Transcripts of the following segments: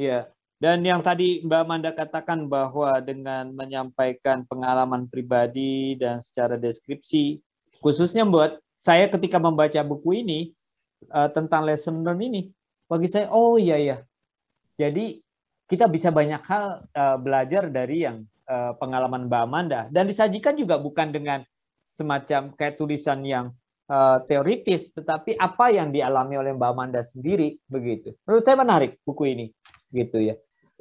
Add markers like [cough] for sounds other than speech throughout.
Ya, dan yang tadi Mbak Manda katakan bahwa dengan menyampaikan pengalaman pribadi dan secara deskripsi, khususnya buat saya ketika membaca buku ini uh, tentang lesson learn ini, bagi saya, oh iya ya, jadi kita bisa banyak hal uh, belajar dari yang uh, pengalaman Mbak Amanda. Dan disajikan juga bukan dengan semacam kayak tulisan yang uh, teoritis, tetapi apa yang dialami oleh Mbak Amanda sendiri begitu. Menurut saya menarik buku ini, gitu ya.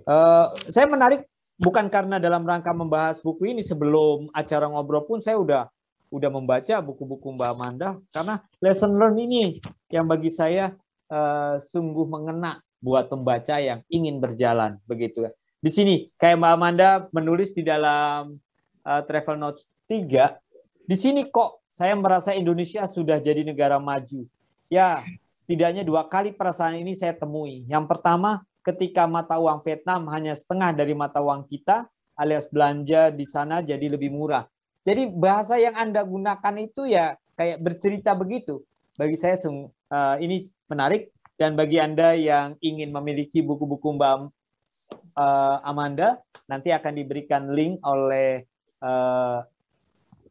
Uh, saya menarik bukan karena dalam rangka membahas buku ini sebelum acara ngobrol pun saya udah udah membaca buku-buku Mbak Amanda karena lesson learn ini yang bagi saya uh, sungguh mengena buat pembaca yang ingin berjalan begitu. Di sini kayak Mbak Amanda menulis di dalam uh, travel notes 3 di sini kok saya merasa Indonesia sudah jadi negara maju. Ya, setidaknya dua kali perasaan ini saya temui. Yang pertama, ketika mata uang Vietnam hanya setengah dari mata uang kita, alias belanja di sana jadi lebih murah. Jadi bahasa yang Anda gunakan itu ya kayak bercerita begitu. Bagi saya uh, ini menarik dan bagi Anda yang ingin memiliki buku-buku Mbak uh, Amanda, nanti akan diberikan link oleh uh,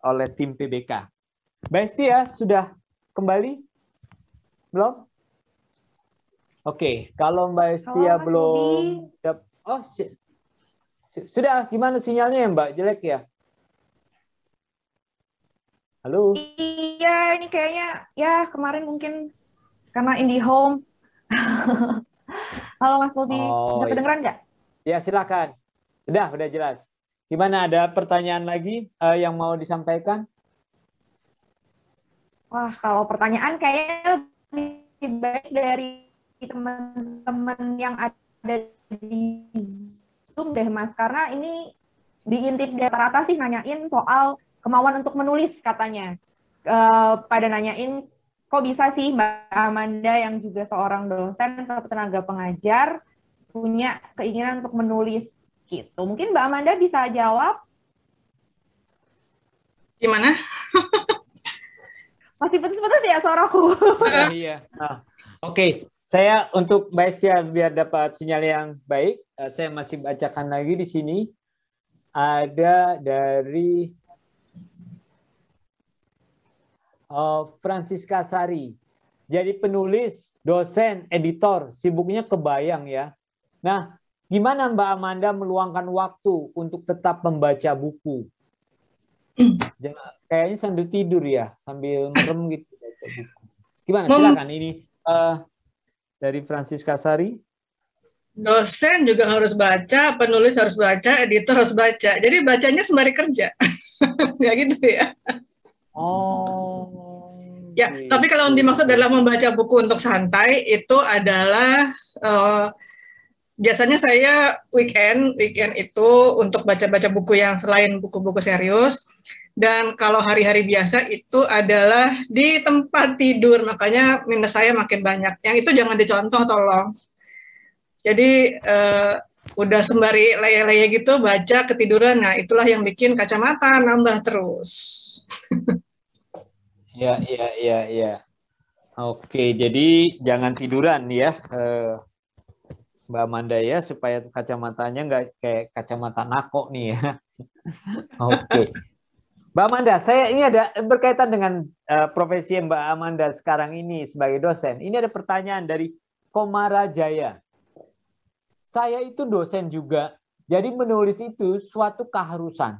oleh tim PBK. Mbak Estia sudah kembali? Belum? Oke, kalau Mbak Estia Halo, belum Oh, si... sudah gimana sinyalnya ya Mbak? Jelek ya? Halo? Iya, ini kayaknya ya kemarin mungkin karena IndiHome. [laughs] Halo Mas Bobi, oh, bisa kedengeran nggak? Ya silakan. Udah, udah jelas. Gimana ada pertanyaan lagi uh, yang mau disampaikan? Wah, kalau pertanyaan kayaknya lebih baik dari teman-teman yang ada di Zoom deh Mas, karena ini diintip dari rata sih nanyain soal kemauan untuk menulis katanya. Uh, pada nanyain kok bisa sih Mbak Amanda yang juga seorang dosen atau tenaga pengajar punya keinginan untuk menulis gitu. Mungkin Mbak Amanda bisa jawab? Gimana? Masih putus-putus ya suaraku. iya. Nah, Oke, okay. Saya untuk Mbak Estia biar dapat sinyal yang baik, eh, saya masih bacakan lagi di sini. Ada dari uh, Francisca Sari. Jadi penulis, dosen, editor, sibuknya kebayang ya. Nah, gimana Mbak Amanda meluangkan waktu untuk tetap membaca buku? [clears throat] Kayaknya sambil tidur ya, sambil merem gitu baca buku. Gimana? Silakan ini uh, dari Francis Kasari? Dosen juga harus baca, penulis harus baca, editor harus baca. Jadi bacanya sembari kerja. Nggak [laughs] gitu ya. Oh. Ya, gitu. tapi kalau yang dimaksud adalah membaca buku untuk santai itu adalah uh, biasanya saya weekend, weekend itu untuk baca-baca buku yang selain buku-buku serius. Dan kalau hari-hari biasa itu adalah di tempat tidur, makanya minus saya makin banyak. Yang itu jangan dicontoh, tolong. Jadi uh, udah sembari leye-leye gitu baca ketiduran, nah itulah yang bikin kacamata nambah terus. [laughs] ya, ya, ya, ya. Oke, jadi jangan tiduran ya, uh, Mbak Amanda ya, supaya kacamatanya nggak kayak kacamata nako nih ya. [laughs] Oke. Mbak Amanda, saya ini ada berkaitan dengan uh, profesi Mbak Amanda sekarang ini sebagai dosen. Ini ada pertanyaan dari Komara Jaya. Saya itu dosen juga, jadi menulis itu suatu keharusan.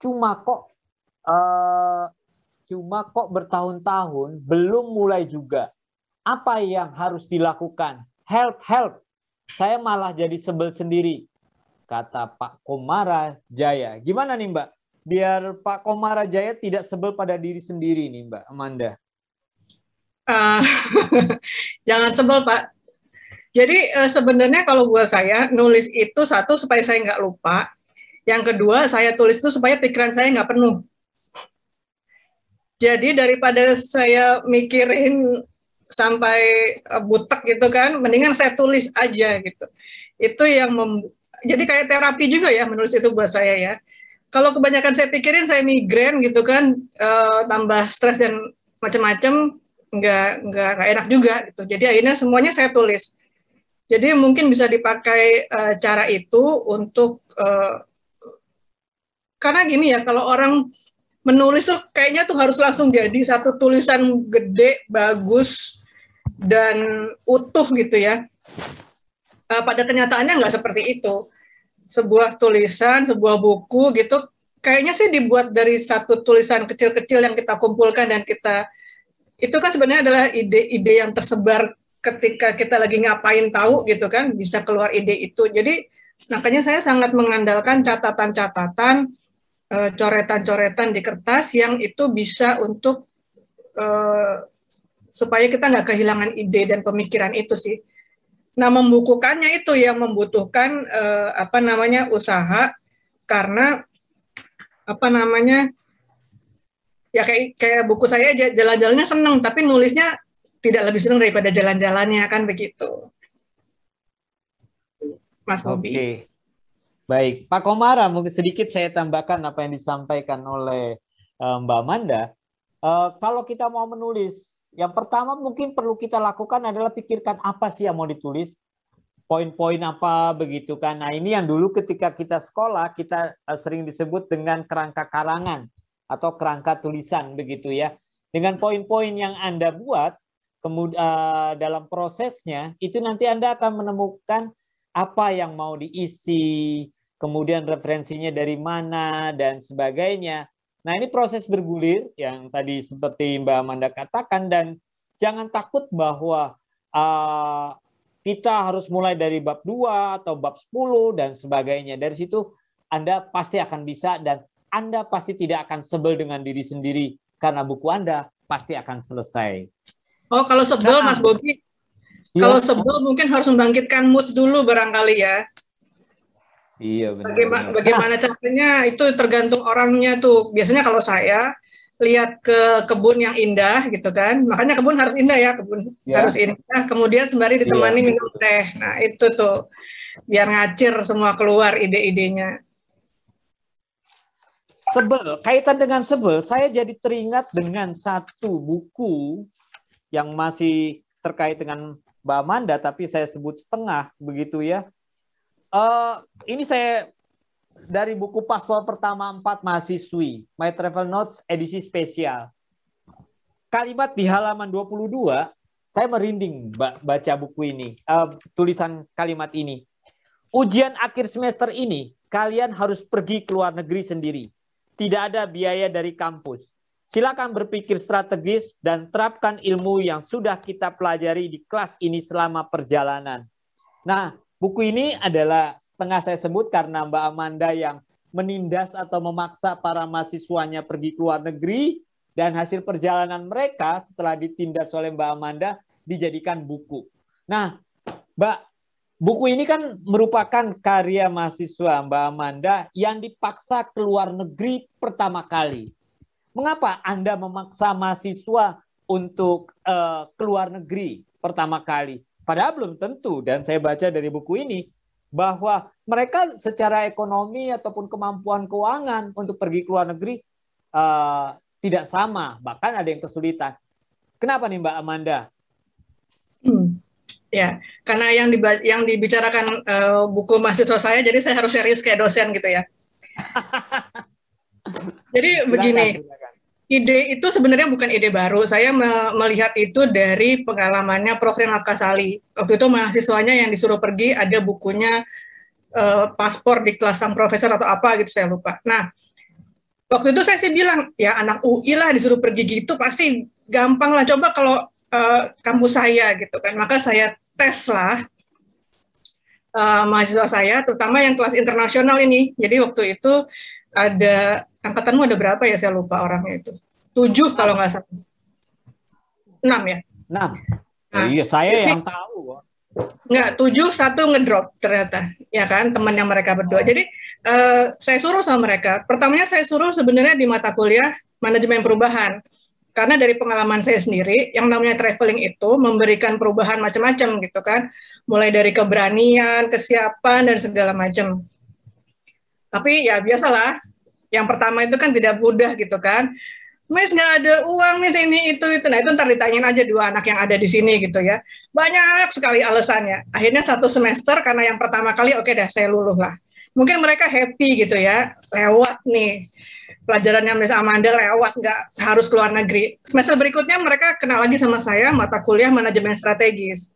Cuma kok uh, cuma kok bertahun-tahun belum mulai juga. Apa yang harus dilakukan? Help, help. Saya malah jadi sebel sendiri, kata Pak Komara Jaya. Gimana nih Mbak? Biar Pak Komara Jaya tidak sebel pada diri sendiri nih Mbak Amanda? Uh, [laughs] jangan sebel Pak. Jadi uh, sebenarnya kalau buat saya nulis itu satu supaya saya nggak lupa. Yang kedua saya tulis itu supaya pikiran saya nggak penuh. Jadi daripada saya mikirin sampai uh, butek gitu kan, mendingan saya tulis aja gitu. Itu yang jadi kayak terapi juga ya menulis itu buat saya ya kalau kebanyakan saya pikirin saya migrain gitu kan uh, tambah stres dan macam-macam nggak nggak nggak enak juga gitu jadi akhirnya semuanya saya tulis Jadi mungkin bisa dipakai uh, cara itu untuk uh, karena gini ya kalau orang menulis tuh kayaknya tuh harus langsung jadi satu tulisan gede bagus dan utuh gitu ya. Uh, pada kenyataannya nggak seperti itu. Sebuah tulisan, sebuah buku gitu kayaknya sih dibuat dari satu tulisan kecil-kecil yang kita kumpulkan dan kita itu kan sebenarnya adalah ide-ide yang tersebar ketika kita lagi ngapain tahu gitu kan bisa keluar ide itu. Jadi makanya saya sangat mengandalkan catatan-catatan eh, coretan-coretan di kertas yang itu bisa untuk uh, supaya kita nggak kehilangan ide dan pemikiran itu sih. Nah, membukukannya itu yang membutuhkan uh, apa namanya usaha karena apa namanya ya kayak kayak buku saya jalan-jalannya seneng tapi nulisnya tidak lebih senang daripada jalan-jalannya kan begitu. Mas Bobi. Oke. Baik, Pak Komara, mungkin sedikit saya tambahkan apa yang disampaikan oleh uh, Mbak Amanda. Uh, kalau kita mau menulis, yang pertama mungkin perlu kita lakukan adalah pikirkan apa sih yang mau ditulis, poin-poin apa begitu kan. Nah ini yang dulu ketika kita sekolah kita uh, sering disebut dengan kerangka karangan atau kerangka tulisan begitu ya. Dengan poin-poin yang Anda buat, kemudian uh, dalam prosesnya itu nanti Anda akan menemukan apa yang mau diisi, kemudian referensinya dari mana dan sebagainya. Nah, ini proses bergulir yang tadi seperti Mbak Amanda katakan dan jangan takut bahwa uh, kita harus mulai dari bab 2 atau bab 10 dan sebagainya. Dari situ Anda pasti akan bisa dan Anda pasti tidak akan sebel dengan diri sendiri karena buku Anda pasti akan selesai. Oh, kalau sebel nah, Mas Bobi, ya. kalau sebel mungkin harus membangkitkan mood dulu barangkali ya. Iya benar. Bagaimana, benar. bagaimana caranya itu tergantung orangnya tuh. Biasanya kalau saya lihat ke kebun yang indah gitu kan, makanya kebun harus indah ya, kebun ya. harus indah. Kemudian sembari ditemani ya. minum teh. Nah itu tuh biar ngacir semua keluar ide-idenya. Sebel, kaitan dengan sebel, saya jadi teringat dengan satu buku yang masih terkait dengan Mbak Amanda, tapi saya sebut setengah begitu ya. Uh, ini saya dari buku paspor pertama empat mahasiswi, My Travel Notes edisi spesial. Kalimat di halaman 22, saya merinding baca buku ini, uh, tulisan kalimat ini. Ujian akhir semester ini, kalian harus pergi ke luar negeri sendiri. Tidak ada biaya dari kampus Silakan berpikir strategis dan terapkan ilmu yang sudah kita pelajari di kelas ini selama perjalanan. Nah, buku ini adalah setengah saya sebut karena Mbak Amanda yang menindas atau memaksa para mahasiswanya pergi ke luar negeri dan hasil perjalanan mereka setelah ditindas oleh Mbak Amanda dijadikan buku. Nah, Mbak, buku ini kan merupakan karya mahasiswa Mbak Amanda yang dipaksa ke luar negeri pertama kali. Mengapa Anda memaksa mahasiswa untuk uh, keluar negeri pertama kali? Padahal belum tentu. Dan saya baca dari buku ini bahwa mereka secara ekonomi ataupun kemampuan keuangan untuk pergi ke luar negeri uh, tidak sama. Bahkan ada yang kesulitan. Kenapa nih Mbak Amanda? Hmm. Ya, karena yang diba yang dibicarakan uh, buku mahasiswa saya, jadi saya harus serius kayak dosen gitu ya. [laughs] jadi begini, ide itu sebenarnya bukan ide baru. Saya me melihat itu dari pengalamannya Prof. Renat Kasali. Waktu itu mahasiswanya yang disuruh pergi ada bukunya uh, paspor di kelas sang profesor atau apa gitu saya lupa. Nah, waktu itu saya sih bilang ya anak UI lah disuruh pergi gitu pasti gampang lah. Coba kalau uh, kampus saya gitu kan. Maka saya tes lah uh, mahasiswa saya, terutama yang kelas internasional ini. Jadi waktu itu ada angkatanmu ada berapa ya? Saya lupa orangnya itu. Tujuh kalau nggak salah. Enam ya? Enam. Nah, iya saya jadi, yang tahu. Nggak tujuh satu ngedrop ternyata. Ya kan teman yang mereka berdua. Jadi uh, saya suruh sama mereka. Pertamanya saya suruh sebenarnya di mata kuliah manajemen perubahan. Karena dari pengalaman saya sendiri yang namanya traveling itu memberikan perubahan macam-macam gitu kan. Mulai dari keberanian kesiapan dan segala macam. Tapi ya biasalah yang pertama itu kan tidak mudah gitu kan. Miss nggak ada uang nih ini itu itu. Nah itu ntar ditanyain aja dua anak yang ada di sini gitu ya. Banyak sekali alasannya. Akhirnya satu semester karena yang pertama kali oke okay deh saya luluh lah. Mungkin mereka happy gitu ya, lewat nih pelajarannya Miss Amanda lewat nggak harus keluar negeri. Semester berikutnya mereka kenal lagi sama saya mata kuliah manajemen strategis.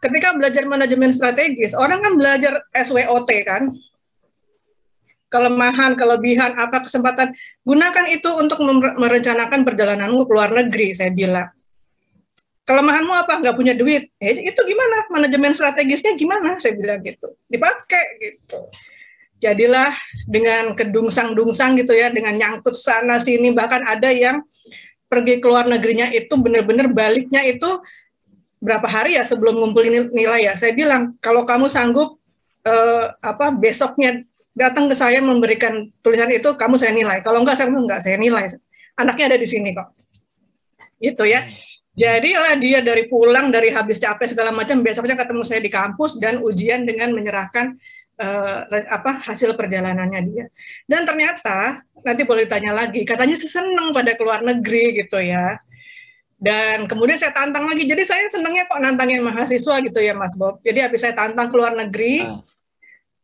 Ketika belajar manajemen strategis, orang kan belajar SWOT kan, kelemahan, kelebihan, apa kesempatan, gunakan itu untuk merencanakan perjalananmu ke luar negeri, saya bilang. Kelemahanmu apa? Nggak punya duit. Eh, itu gimana? Manajemen strategisnya gimana? Saya bilang gitu. Dipakai gitu. Jadilah dengan kedungsang-dungsang gitu ya, dengan nyangkut sana sini, bahkan ada yang pergi ke luar negerinya itu benar-benar baliknya itu berapa hari ya sebelum ngumpulin nilai ya. Saya bilang kalau kamu sanggup eh, apa besoknya datang ke saya memberikan tulisan itu, kamu saya nilai. Kalau enggak, saya enggak saya nilai. Anaknya ada di sini kok. Itu ya. Jadi lah dia dari pulang, dari habis capek segala macam, besoknya ketemu saya di kampus dan ujian dengan menyerahkan uh, apa hasil perjalanannya dia. Dan ternyata nanti boleh ditanya lagi, katanya seneng pada keluar negeri gitu ya. Dan kemudian saya tantang lagi, jadi saya senengnya kok nantangin mahasiswa gitu ya Mas Bob. Jadi habis saya tantang keluar negeri, uh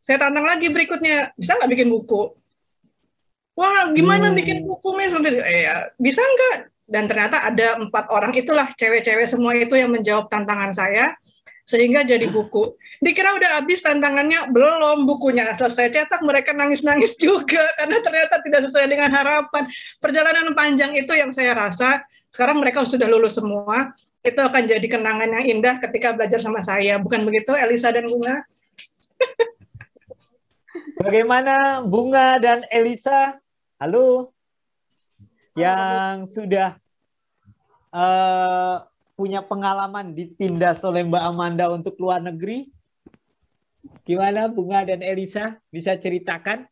saya tantang lagi berikutnya, bisa nggak bikin buku? Wah, gimana hmm. bikin buku, Miss? Eh, ya, bisa nggak? Dan ternyata ada empat orang itulah, cewek-cewek semua itu yang menjawab tantangan saya, sehingga jadi buku. Dikira udah habis tantangannya, belum bukunya selesai cetak, mereka nangis-nangis juga, [laughs] karena ternyata tidak sesuai dengan harapan. Perjalanan panjang itu yang saya rasa, sekarang mereka sudah lulus semua, itu akan jadi kenangan yang indah ketika belajar sama saya. Bukan begitu, Elisa dan Bunga? [laughs] Bagaimana Bunga dan Elisa? Halo. Yang sudah uh, punya pengalaman ditindas oleh Mbak Amanda untuk luar negeri? Gimana Bunga dan Elisa? Bisa ceritakan?